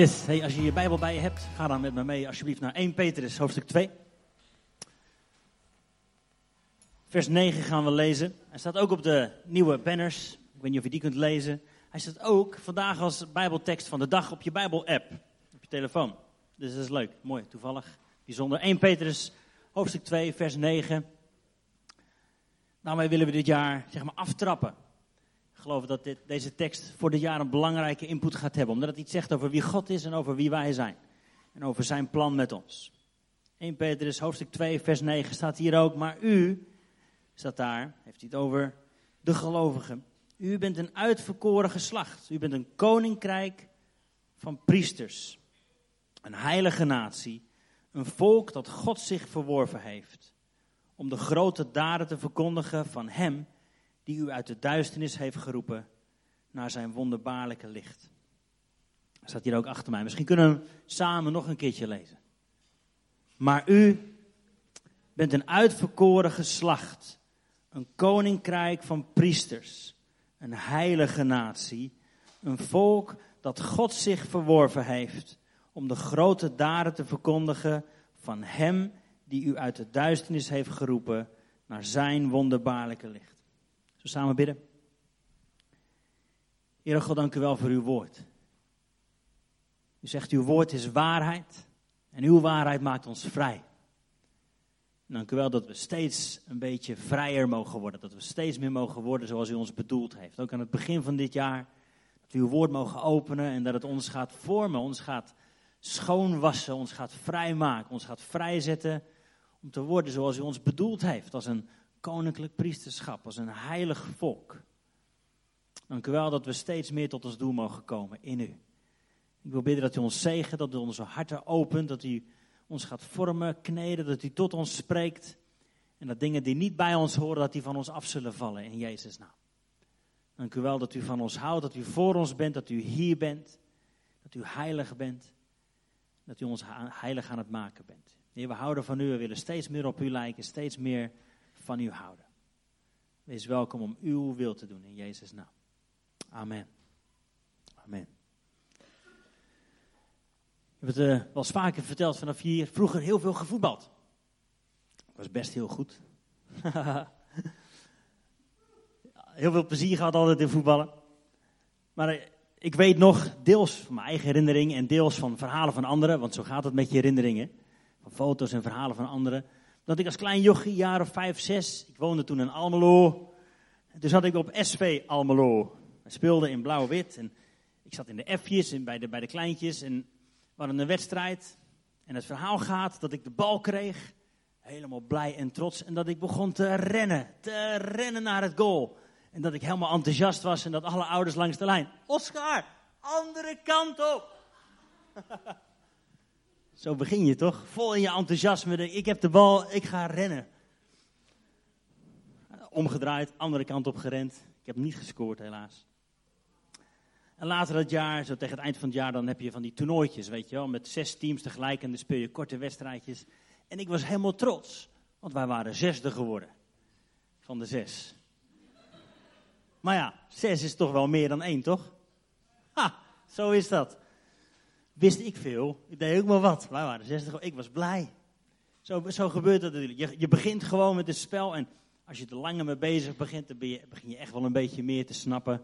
Hey, als je je Bijbel bij je hebt, ga dan met me mee alsjeblieft naar 1 Petrus, hoofdstuk 2. Vers 9 gaan we lezen. Hij staat ook op de nieuwe banners. Ik weet niet of je die kunt lezen. Hij staat ook vandaag als Bijbeltekst van de dag op je Bijbel-app. Op je telefoon. Dus dat is leuk, mooi, toevallig, bijzonder. 1 Petrus, hoofdstuk 2, vers 9. Daarmee willen we dit jaar zeg maar aftrappen. Geloof dat dit, deze tekst voor dit jaar een belangrijke input gaat hebben. Omdat het iets zegt over wie God is en over wie wij zijn. En over zijn plan met ons. 1 Petrus hoofdstuk 2 vers 9 staat hier ook. Maar u, staat daar, heeft hij het over de gelovigen. U bent een uitverkoren geslacht. U bent een koninkrijk van priesters. Een heilige natie. Een volk dat God zich verworven heeft. Om de grote daden te verkondigen van hem die u uit de duisternis heeft geroepen naar zijn wonderbaarlijke licht. Dat staat hier ook achter mij. Misschien kunnen we samen nog een keertje lezen. Maar u bent een uitverkoren geslacht, een koninkrijk van priesters, een heilige natie, een volk dat God zich verworven heeft om de grote daden te verkondigen van Hem die u uit de duisternis heeft geroepen naar Zijn wonderbaarlijke licht. Zo samen bidden. Heere God, dank u wel voor uw woord. U zegt, uw woord is waarheid en uw waarheid maakt ons vrij. Dank u wel dat we steeds een beetje vrijer mogen worden. Dat we steeds meer mogen worden zoals u ons bedoeld heeft. Ook aan het begin van dit jaar. Dat we uw woord mogen openen en dat het ons gaat vormen. Ons gaat schoonwassen. Ons gaat vrijmaken. Ons gaat vrijzetten om te worden zoals u ons bedoeld heeft. Als een koninklijk priesterschap, als een heilig volk. Dank u wel dat we steeds meer tot ons doel mogen komen in u. Ik wil bidden dat u ons zegen, dat u onze harten opent, dat u ons gaat vormen, kneden, dat u tot ons spreekt. En dat dingen die niet bij ons horen, dat die van ons af zullen vallen in Jezus' naam. Dank u wel dat u van ons houdt, dat u voor ons bent, dat u hier bent, dat u heilig bent, dat u ons heilig aan het maken bent. Heer, we houden van u, we willen steeds meer op u lijken, steeds meer van u houden. Wees welkom om uw wil te doen in Jezus' naam. Amen. Amen. Ik heb het uh, wel eens vaker verteld vanaf hier. Vroeger heel veel gevoetbald. Ik was best heel goed. heel veel plezier gehad altijd in voetballen. Maar uh, ik weet nog deels van mijn eigen herinnering en deels van verhalen van anderen. Want zo gaat het met je herinneringen. Van foto's en verhalen van anderen dat ik als klein jochie, jaar of vijf, zes, ik woonde toen in Almelo. Dus zat ik op SV Almelo. We speelden in blauw-wit en ik zat in de F'jes en bij de, bij de kleintjes en we hadden een wedstrijd. En het verhaal gaat dat ik de bal kreeg, helemaal blij en trots. En dat ik begon te rennen, te rennen naar het goal. En dat ik helemaal enthousiast was en dat alle ouders langs de lijn. Oscar, andere kant op. Zo begin je toch? Vol in je enthousiasme. Ik heb de bal, ik ga rennen. Omgedraaid, andere kant op gerend. Ik heb niet gescoord helaas. En later dat jaar, zo tegen het eind van het jaar, dan heb je van die toernooitjes, weet je wel. Met zes teams tegelijk en dan speel je korte wedstrijdjes. En ik was helemaal trots, want wij waren zesde geworden. Van de zes. Maar ja, zes is toch wel meer dan één, toch? Ha, zo is dat wist ik veel. Ik deed ook maar wat. Wij waren 60, ik was blij. Zo, zo gebeurt dat natuurlijk. Je, je begint gewoon met het spel en als je er langer mee bezig begint, dan begin je echt wel een beetje meer te snappen.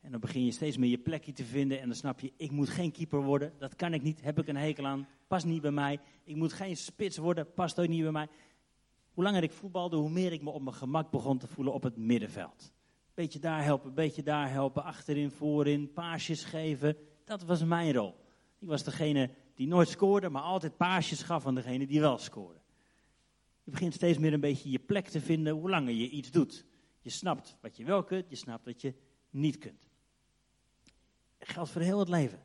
En dan begin je steeds meer je plekje te vinden en dan snap je, ik moet geen keeper worden. Dat kan ik niet, heb ik een hekel aan, past niet bij mij. Ik moet geen spits worden, past ook niet bij mij. Hoe langer ik voetbalde, hoe meer ik me op mijn gemak begon te voelen op het middenveld. Beetje daar helpen, beetje daar helpen, achterin, voorin, paasjes geven. Dat was mijn rol. Ik was degene die nooit scoorde, maar altijd paasjes gaf aan degene die wel scoorde. Je begint steeds meer een beetje je plek te vinden hoe langer je iets doet. Je snapt wat je wel kunt, je snapt wat je niet kunt. Dat geldt voor heel het leven.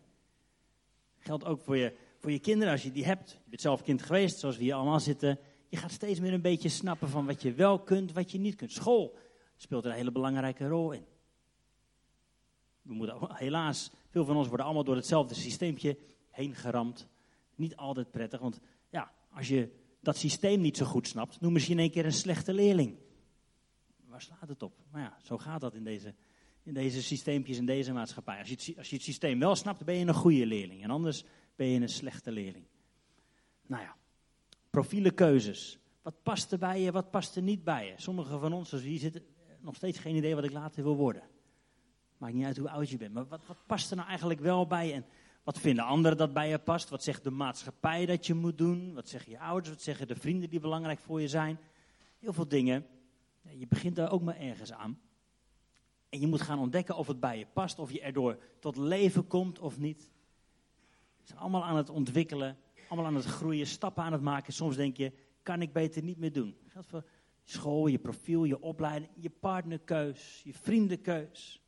Geldt ook voor je, voor je kinderen als je die hebt. Je bent zelf kind geweest, zoals we hier allemaal zitten. Je gaat steeds meer een beetje snappen van wat je wel kunt, wat je niet kunt. School speelt er een hele belangrijke rol in. We moeten helaas veel van ons worden allemaal door hetzelfde systeempje heen geramd. Niet altijd prettig, want ja, als je dat systeem niet zo goed snapt, noem je in één keer een slechte leerling. Waar slaat het op? Maar ja, zo gaat dat in deze in deze systeempjes in deze maatschappij. Als je, het, als je het systeem wel snapt, ben je een goede leerling. En anders ben je een slechte leerling. Nou ja, profiele keuzes. Wat past er bij je, wat past er niet bij je? Sommigen van ons, zoals hier zitten, nog steeds geen idee wat ik later wil worden. Maakt niet uit hoe oud je bent. Maar wat, past er nou eigenlijk wel bij? En wat vinden anderen dat bij je past? Wat zegt de maatschappij dat je moet doen? Wat zeggen je ouders? Wat zeggen de vrienden die belangrijk voor je zijn? Heel veel dingen. Je begint daar ook maar ergens aan. En je moet gaan ontdekken of het bij je past, of je erdoor tot leven komt of niet. We zijn allemaal aan het ontwikkelen, allemaal aan het groeien, stappen aan het maken. Soms denk je, kan ik beter niet meer doen. Dat geldt voor school, je profiel, je opleiding, je partnerkeus, je vriendenkeus.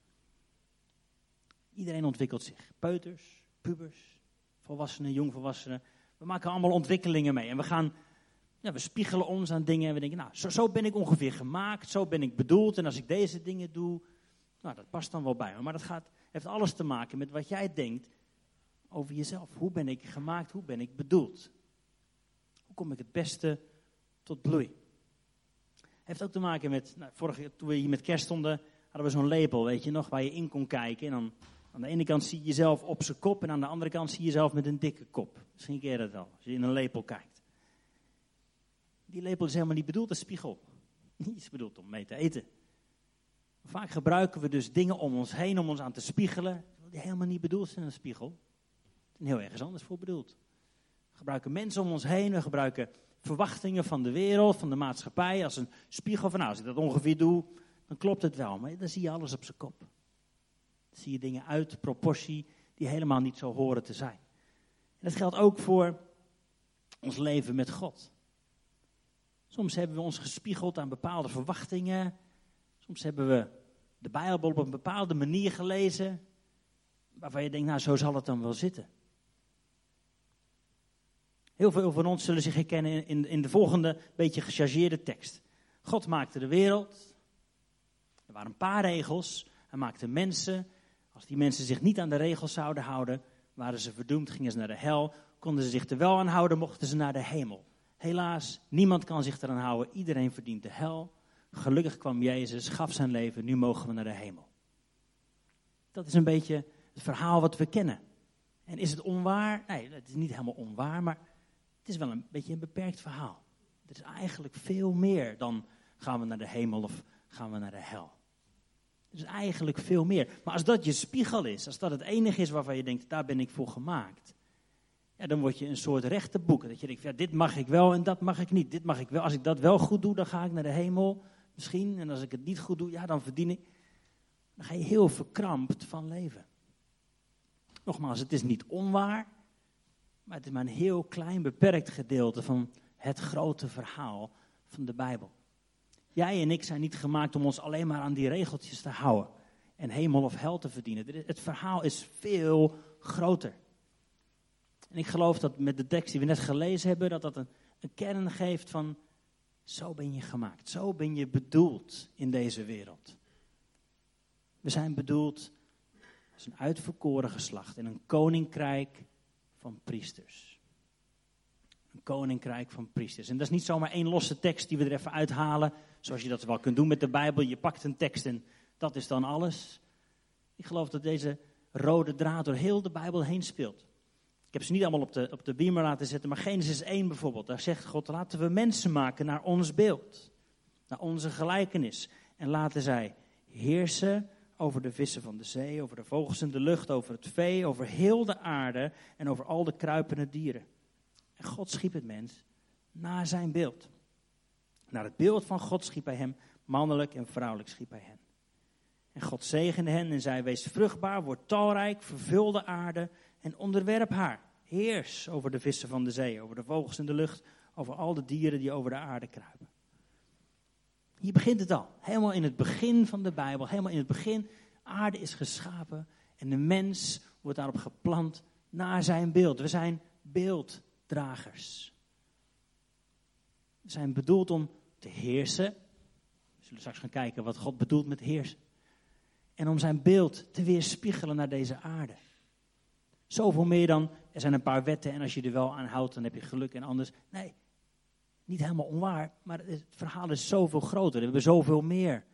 Iedereen ontwikkelt zich. Peuters, pubers, volwassenen, jongvolwassenen. We maken allemaal ontwikkelingen mee. En we gaan, ja, we spiegelen ons aan dingen en we denken, nou, zo, ben ik ongeveer gemaakt, zo ben ik bedoeld. En als ik deze dingen doe, nou, dat past dan wel bij me. Maar dat gaat, heeft alles te maken met wat jij denkt over jezelf. Hoe ben ik gemaakt? Hoe ben ik bedoeld? Hoe kom ik het beste tot bloei? Heeft ook te maken met, nou, vorige, toen we hier met kerst stonden, hadden we zo'n label, weet je nog, waar je in kon kijken. En dan aan de ene kant zie je jezelf op zijn kop en aan de andere kant zie je jezelf met een dikke kop. Misschien ken je dat al, als je in een lepel kijkt. Die lepel is helemaal niet bedoeld als spiegel. Niet is bedoeld om mee te eten. Vaak gebruiken we dus dingen om ons heen om ons aan te spiegelen, die helemaal niet bedoeld zijn een spiegel. zijn heel ergens anders voor bedoeld. We gebruiken mensen om ons heen, we gebruiken verwachtingen van de wereld, van de maatschappij, als een spiegel van nou, als ik dat ongeveer doe, dan klopt het wel. Maar dan zie je alles op zijn kop. Zie je dingen uit proportie die helemaal niet zo horen te zijn. En dat geldt ook voor ons leven met God. Soms hebben we ons gespiegeld aan bepaalde verwachtingen, Soms hebben we de Bijbel op een bepaalde manier gelezen, waarvan je denkt, nou zo zal het dan wel zitten. Heel veel van ons zullen zich herkennen in, in de volgende beetje gechargeerde tekst. God maakte de wereld. Er waren een paar regels. Hij maakte mensen. Als die mensen zich niet aan de regels zouden houden, waren ze verdoemd, gingen ze naar de hel. Konden ze zich er wel aan houden, mochten ze naar de hemel. Helaas, niemand kan zich eraan houden. Iedereen verdient de hel. Gelukkig kwam Jezus, gaf zijn leven, nu mogen we naar de hemel. Dat is een beetje het verhaal wat we kennen. En is het onwaar? Nee, het is niet helemaal onwaar, maar het is wel een beetje een beperkt verhaal. Het is eigenlijk veel meer dan gaan we naar de hemel of gaan we naar de hel. Is eigenlijk veel meer. Maar als dat je spiegel is, als dat het enige is waarvan je denkt, daar ben ik voor gemaakt. Ja, dan word je een soort rechte boek. Dat je denkt, ja, dit mag ik wel en dat mag ik niet. Dit mag ik wel. Als ik dat wel goed doe, dan ga ik naar de hemel misschien. En als ik het niet goed doe, ja, dan verdien ik. Dan ga je heel verkrampt van leven. Nogmaals, het is niet onwaar, maar het is maar een heel klein, beperkt gedeelte van het grote verhaal van de Bijbel. Jij en ik zijn niet gemaakt om ons alleen maar aan die regeltjes te houden en hemel of hel te verdienen. Het verhaal is veel groter. En ik geloof dat met de tekst die we net gelezen hebben, dat dat een, een kern geeft van zo ben je gemaakt. Zo ben je bedoeld in deze wereld. We zijn bedoeld als een uitverkoren geslacht in een koninkrijk van priesters. Een koninkrijk van priesters. En dat is niet zomaar één losse tekst die we er even uithalen, zoals je dat wel kunt doen met de Bijbel. Je pakt een tekst en dat is dan alles. Ik geloof dat deze rode draad door heel de Bijbel heen speelt. Ik heb ze niet allemaal op de, op de beamer laten zetten, maar Genesis 1 bijvoorbeeld. Daar zegt God, laten we mensen maken naar ons beeld. Naar onze gelijkenis. En laten zij heersen over de vissen van de zee, over de vogels in de lucht, over het vee, over heel de aarde en over al de kruipende dieren. En God schiep het mens naar zijn beeld. Naar het beeld van God schiep hij hem, mannelijk en vrouwelijk schiep hij hen. En God zegende hen en zei, wees vruchtbaar, word talrijk, vervul de aarde en onderwerp haar. Heers over de vissen van de zee, over de vogels in de lucht, over al de dieren die over de aarde kruipen. Hier begint het al. Helemaal in het begin van de Bijbel, helemaal in het begin. Aarde is geschapen en de mens wordt daarop geplant naar zijn beeld. We zijn beelddragers. We zijn bedoeld om te heersen. We zullen straks gaan kijken wat God bedoelt met heersen. En om zijn beeld te weerspiegelen naar deze aarde. Zoveel meer dan, er zijn een paar wetten en als je er wel aan houdt, dan heb je geluk en anders. Nee, niet helemaal onwaar, maar het verhaal is zoveel groter. We hebben zoveel meer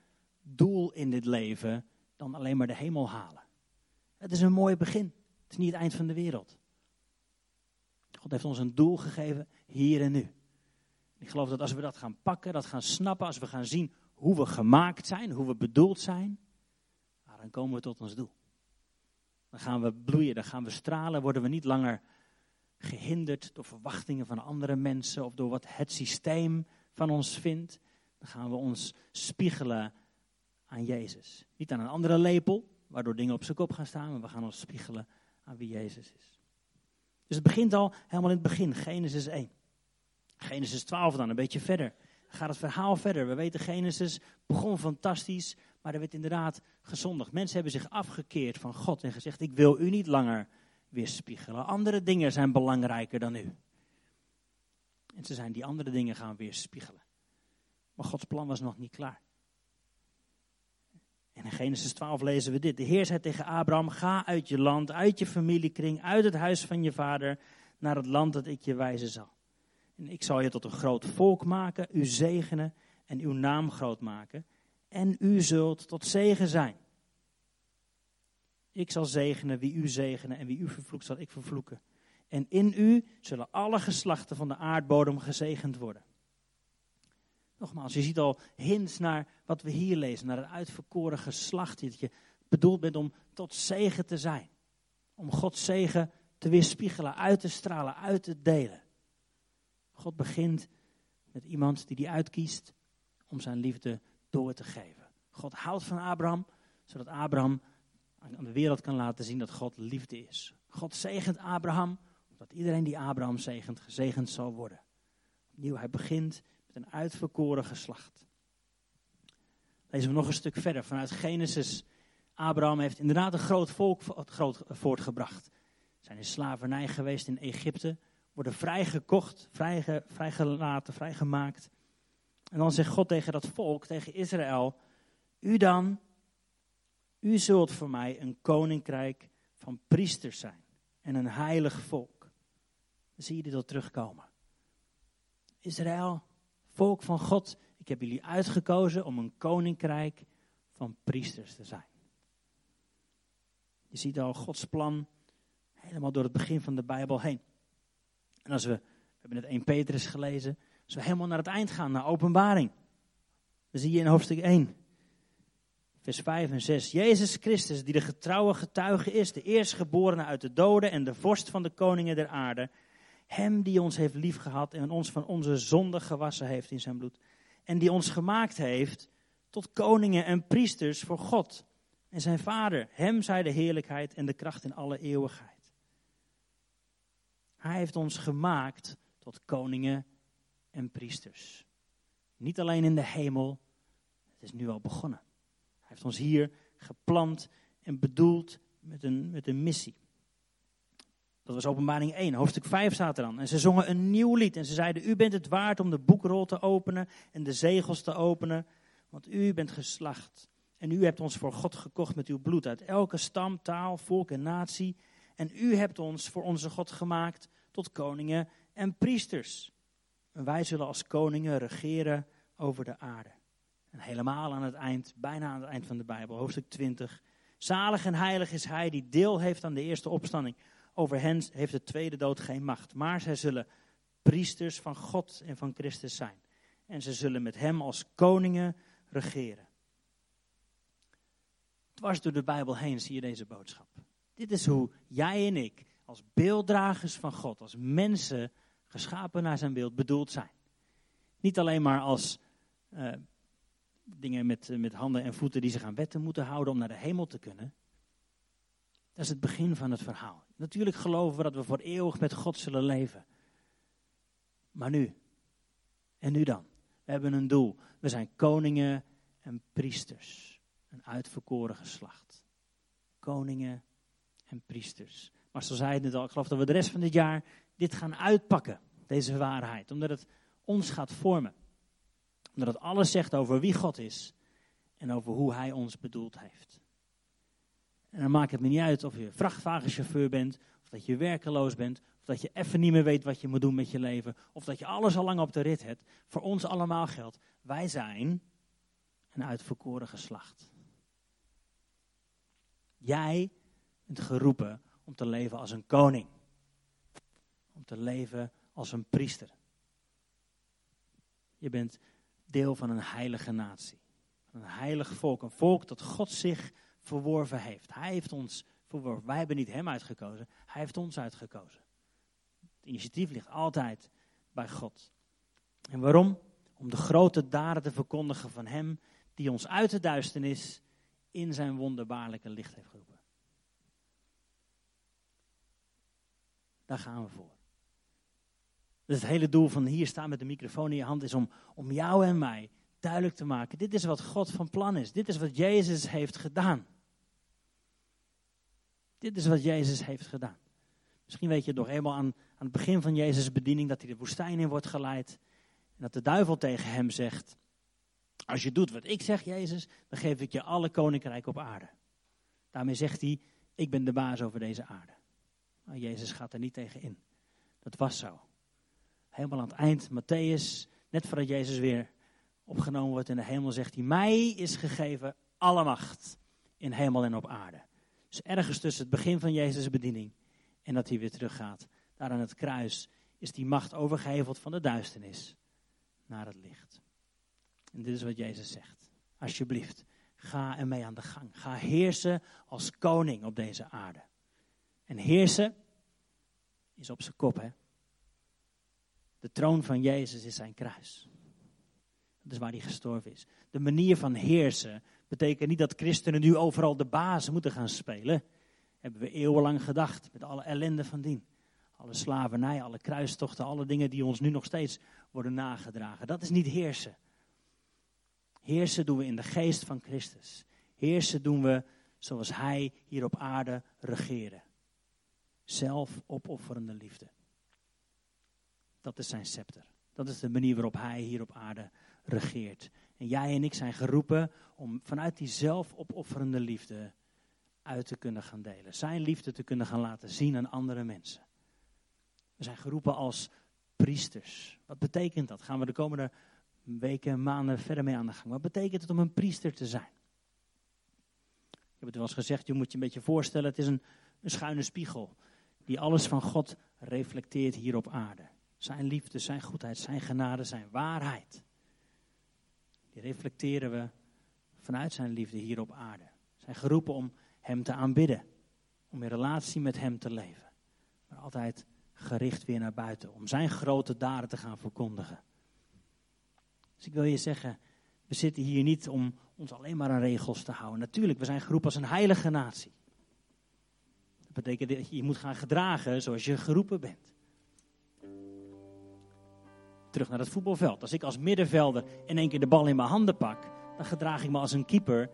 doel in dit leven dan alleen maar de hemel halen. Het is een mooi begin. Het is niet het eind van de wereld. God heeft ons een doel gegeven, hier en nu. Ik geloof dat als we dat gaan pakken, dat gaan snappen, als we gaan zien hoe we gemaakt zijn, hoe we bedoeld zijn, dan komen we tot ons doel. Dan gaan we bloeien, dan gaan we stralen, worden we niet langer gehinderd door verwachtingen van andere mensen of door wat het systeem van ons vindt. Dan gaan we ons spiegelen aan Jezus. Niet aan een andere lepel, waardoor dingen op zijn kop gaan staan, maar we gaan ons spiegelen aan wie Jezus is. Dus het begint al helemaal in het begin, Genesis 1. Genesis 12 dan, een beetje verder. Gaat het verhaal verder. We weten, Genesis begon fantastisch, maar er werd inderdaad gezondigd. Mensen hebben zich afgekeerd van God en gezegd, ik wil u niet langer weerspiegelen. Andere dingen zijn belangrijker dan u. En ze zijn die andere dingen gaan weerspiegelen. Maar Gods plan was nog niet klaar. En in Genesis 12 lezen we dit. De Heer zei tegen Abraham, ga uit je land, uit je familiekring, uit het huis van je vader, naar het land dat ik je wijzen zal. En ik zal je tot een groot volk maken, u zegenen en uw naam groot maken. En u zult tot zegen zijn. Ik zal zegenen wie u zegenen en wie u vervloekt zal ik vervloeken. En in u zullen alle geslachten van de aardbodem gezegend worden. Nogmaals, je ziet al hints naar wat we hier lezen, naar het uitverkoren geslacht. Dat je bedoeld bent om tot zegen te zijn. Om Gods zegen te weerspiegelen, uit te stralen, uit te delen. God begint met iemand die hij uitkiest om zijn liefde door te geven. God houdt van Abraham, zodat Abraham aan de wereld kan laten zien dat God liefde is. God zegent Abraham, omdat iedereen die Abraham zegent, gezegend zal worden. Opnieuw, hij begint met een uitverkoren geslacht. Lezen we nog een stuk verder vanuit Genesis. Abraham heeft inderdaad een groot volk groot voortgebracht. Zijn in slavernij geweest in Egypte, worden vrijgekocht, vrije, vrijgelaten, vrijgemaakt. En dan zegt God tegen dat volk, tegen Israël, u dan, u zult voor mij een koninkrijk van priesters zijn en een heilig volk. Dan zie je dit al terugkomen. Israël, volk van God, ik heb jullie uitgekozen om een koninkrijk van priesters te zijn. Je ziet al Gods plan helemaal door het begin van de Bijbel heen. En als we, we hebben net 1 Petrus gelezen, als we helemaal naar het eind gaan, naar openbaring. Dan zie je in hoofdstuk 1, vers 5 en 6. Jezus Christus, die de getrouwe getuige is, de eerstgeborene uit de doden en de vorst van de koningen der aarde. Hem die ons heeft liefgehad en ons van onze zonde gewassen heeft in zijn bloed. En die ons gemaakt heeft tot koningen en priesters voor God en zijn Vader. Hem zij de heerlijkheid en de kracht in alle eeuwigheid. Hij heeft ons gemaakt tot koningen en priesters. Niet alleen in de hemel, het is nu al begonnen. Hij heeft ons hier geplant en bedoeld met een, met een missie. Dat was openbaring 1, hoofdstuk 5 staat er dan. En ze zongen een nieuw lied en ze zeiden, u bent het waard om de boekrol te openen en de zegels te openen, want u bent geslacht. En u hebt ons voor God gekocht met uw bloed uit elke stam, taal, volk en natie. En u hebt ons voor onze God gemaakt tot koningen en priesters. En wij zullen als koningen regeren over de aarde. En helemaal aan het eind, bijna aan het eind van de Bijbel, hoofdstuk 20. Zalig en heilig is hij die deel heeft aan de eerste opstanding. Over hen heeft de tweede dood geen macht. Maar zij zullen priesters van God en van Christus zijn. En ze zullen met hem als koningen regeren. Dwars door de Bijbel heen zie je deze boodschap. Dit is hoe jij en ik als beelddragers van God, als mensen geschapen naar zijn beeld, bedoeld zijn. Niet alleen maar als uh, dingen met, met handen en voeten die zich aan wetten moeten houden om naar de hemel te kunnen. Dat is het begin van het verhaal. Natuurlijk geloven we dat we voor eeuwig met God zullen leven. Maar nu? En nu dan? We hebben een doel. We zijn koningen en priesters. Een uitverkoren geslacht. Koningen priesters. Maar zoals zei het al, ik geloof dat we de rest van dit jaar dit gaan uitpakken. Deze waarheid. Omdat het ons gaat vormen. Omdat het alles zegt over wie God is. En over hoe Hij ons bedoeld heeft. En dan maakt het me niet uit of je vrachtwagenchauffeur bent, of dat je werkeloos bent, of dat je even niet meer weet wat je moet doen met je leven, of dat je alles al lang op de rit hebt. Voor ons allemaal geldt, wij zijn een uitverkoren geslacht. Jij bent geroepen om te leven als een koning. Om te leven als een priester. Je bent deel van een heilige natie. Een heilig volk. Een volk dat God zich verworven heeft. Hij heeft ons verworven. Wij hebben niet hem uitgekozen. Hij heeft ons uitgekozen. Het initiatief ligt altijd bij God. En waarom? Om de grote daden te verkondigen van hem die ons uit de duisternis in zijn wonderbaarlijke licht heeft geroepen. Daar gaan we voor. Dus het hele doel van hier staan met de microfoon in je hand is om, om jou en mij duidelijk te maken. Dit is wat God van plan is. Dit is wat Jezus heeft gedaan. Dit is wat Jezus heeft gedaan. Misschien weet je nog eenmaal aan, aan het begin van Jezus' bediening dat hij de woestijn in wordt geleid. En dat de duivel tegen hem zegt, als je doet wat ik zeg Jezus, dan geef ik je alle koninkrijk op aarde. Daarmee zegt hij, ik ben de baas over deze aarde. Maar Jezus gaat er niet tegen in. Dat was zo. Helemaal aan het eind, Matthäus, net voordat Jezus weer opgenomen wordt in de hemel, zegt hij, mij is gegeven alle macht in hemel en op aarde. Dus ergens tussen het begin van Jezus' bediening en dat hij weer teruggaat, daar aan het kruis, is die macht overgeheveld van de duisternis naar het licht. En dit is wat Jezus zegt. Alsjeblieft, ga ermee aan de gang. Ga heersen als koning op deze aarde. En heersen is op zijn kop, hè. De troon van Jezus is zijn kruis. Dat is waar hij gestorven is. De manier van heersen betekent niet dat christenen nu overal de baas moeten gaan spelen. Hebben we eeuwenlang gedacht, met alle ellende van dien. Alle slavernij, alle kruistochten, alle dingen die ons nu nog steeds worden nagedragen. Dat is niet heersen. Heersen doen we in de geest van Christus. Heersen doen we zoals Hij hier op aarde regeren. Zelf opofferende liefde. Dat is zijn scepter. Dat is de manier waarop Hij hier op aarde regeert. En jij en ik zijn geroepen om vanuit die zelfopofferende liefde uit te kunnen gaan delen. Zijn liefde te kunnen gaan laten zien aan andere mensen. We zijn geroepen als priesters. Wat betekent dat? Gaan we de komende weken, maanden verder mee aan de gang. Wat betekent het om een priester te zijn? Ik heb het wel eens gezegd, je moet je een beetje voorstellen, het is een schuine spiegel die alles van God reflecteert hier op aarde. Zijn liefde, zijn goedheid, zijn genade, zijn waarheid. Die reflecteren we vanuit zijn liefde hier op aarde. Zijn geroepen om hem te aanbidden, om in relatie met hem te leven. Maar altijd gericht weer naar buiten, om zijn grote daden te gaan verkondigen. Dus ik wil je zeggen, we zitten hier niet om ons alleen maar aan regels te houden. Natuurlijk, we zijn geroepen als een heilige natie. Dat betekent dat je moet gaan gedragen zoals je geroepen bent. Terug naar het voetbalveld. Als ik als middenvelder in één keer de bal in mijn handen pak, dan gedraag ik me als een keeper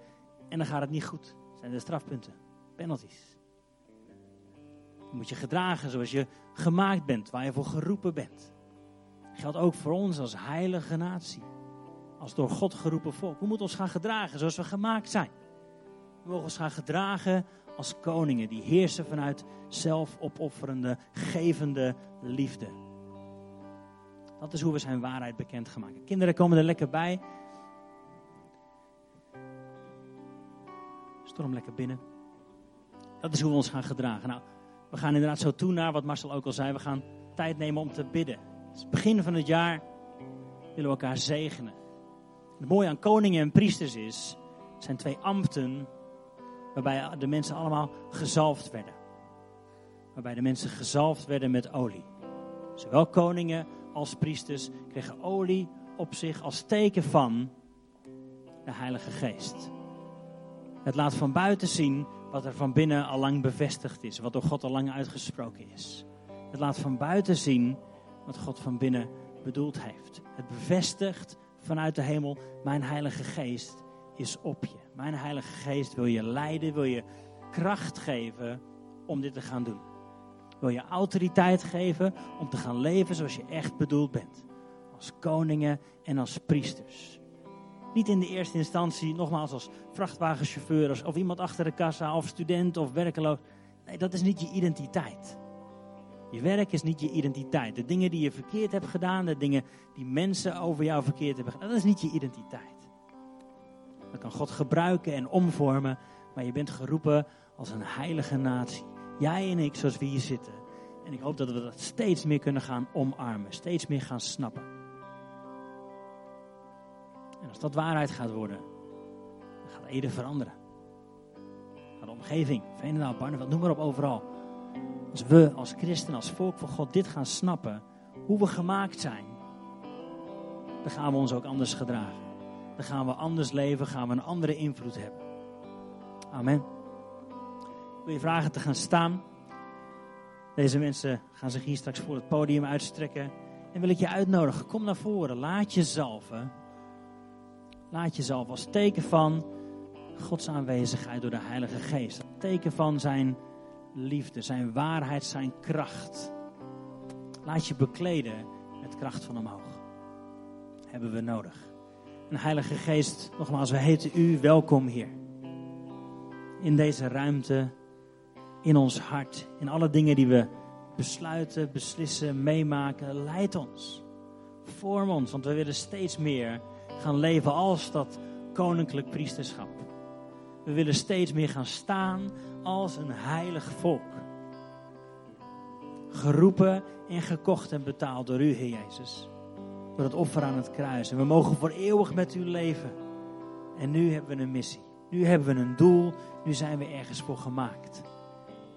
en dan gaat het niet goed. Dat zijn de strafpunten, penalties. Je moet je gedragen zoals je gemaakt bent, waar je voor geroepen bent. Geldt ook voor ons als heilige natie als door God geroepen volk. We moeten ons gaan gedragen zoals we gemaakt zijn. We mogen ons gaan gedragen als koningen die heersen vanuit zelfopofferende, gevende liefde. Dat is hoe we zijn waarheid bekend. Kinderen komen er lekker bij. Storm lekker binnen. Dat is hoe we ons gaan gedragen. Nou, we gaan inderdaad zo toe naar wat Marcel ook al zei. We gaan tijd nemen om te bidden. Het begin van het jaar. Willen we elkaar zegenen. Het mooie aan koningen en priesters is, zijn twee ambten waarbij de mensen allemaal gezalfd werden. Waarbij de mensen gezalfd werden met olie. Zowel koningen als priesters kregen olie op zich als teken van de Heilige Geest. Het laat van buiten zien wat er van binnen al lang bevestigd is, wat door God al lang uitgesproken is. Het laat van buiten zien wat God van binnen bedoeld heeft. Het bevestigt vanuit de hemel, mijn Heilige Geest is op je. Mijn Heilige Geest wil je leiden, wil je kracht geven om dit te gaan doen. Wil je autoriteit geven om te gaan leven zoals je echt bedoeld bent. Als koningen en als priesters. Niet in de eerste instantie, nogmaals als vrachtwagenchauffeur of iemand achter de kassa of student of werkeloos. Nee, dat is niet je identiteit. Je werk is niet je identiteit. De dingen die je verkeerd hebt gedaan, de dingen die mensen over jou verkeerd hebben gedaan, dat is niet je identiteit. Dat kan God gebruiken en omvormen, Maar je bent geroepen als een heilige natie. Jij en ik, zoals we hier zitten. En ik hoop dat we dat steeds meer kunnen gaan omarmen. Steeds meer gaan snappen. En als dat waarheid gaat worden, dan gaat Ede veranderen. Gaat de omgeving, Veenendaal, Barneveld, noem maar op overal. Als we als christen, als volk van God dit gaan snappen, hoe we gemaakt zijn, dan gaan we ons ook anders gedragen. Dan gaan we anders leven, gaan we een andere invloed hebben. Amen. Wil je vragen te gaan staan. Deze mensen gaan zich hier straks voor het podium uitstrekken. En wil ik je uitnodigen, kom naar voren, laat je zalven. Laat je als teken van Gods aanwezigheid door de Heilige Geest. Teken van zijn liefde, zijn waarheid, zijn kracht. Laat je bekleden met kracht van omhoog. Hebben we nodig. En Heilige Geest, nogmaals, we heten u welkom hier. In deze ruimte, in ons hart, in alle dingen die we besluiten, beslissen, meemaken. Leid ons. Vorm ons, want we willen steeds meer gaan leven als dat koninklijk priesterschap. We willen steeds meer gaan staan als een heilig volk. Geroepen en gekocht en betaald door u, Heer Jezus. Door het offer aan het kruis. En we mogen voor eeuwig met u leven. En nu hebben we een missie. Nu hebben we een doel. Nu zijn we ergens voor gemaakt.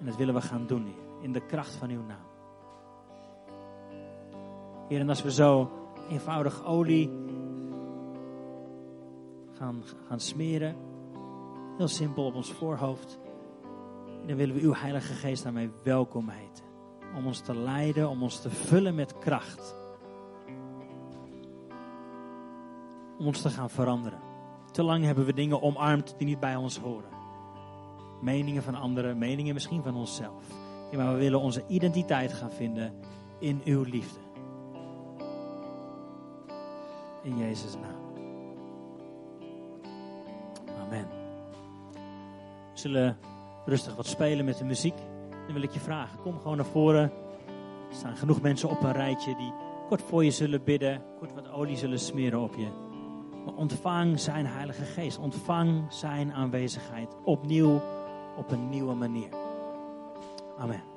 En dat willen we gaan doen, Heer. In de kracht van uw naam. Heer, en als we zo eenvoudig olie gaan, gaan smeren. Heel simpel op ons voorhoofd. dan willen we uw Heilige Geest daarmee welkom heten. Om ons te leiden, om ons te vullen met kracht. Ons te gaan veranderen. Te lang hebben we dingen omarmd die niet bij ons horen. Meningen van anderen, meningen misschien van onszelf. Ja, maar we willen onze identiteit gaan vinden in uw liefde. In Jezus' naam. Amen. We zullen rustig wat spelen met de muziek. Dan wil ik je vragen, kom gewoon naar voren. Er staan genoeg mensen op een rijtje die kort voor je zullen bidden, kort wat olie zullen smeren op je. Maar ontvang zijn Heilige Geest, ontvang zijn aanwezigheid opnieuw op een nieuwe manier. Amen.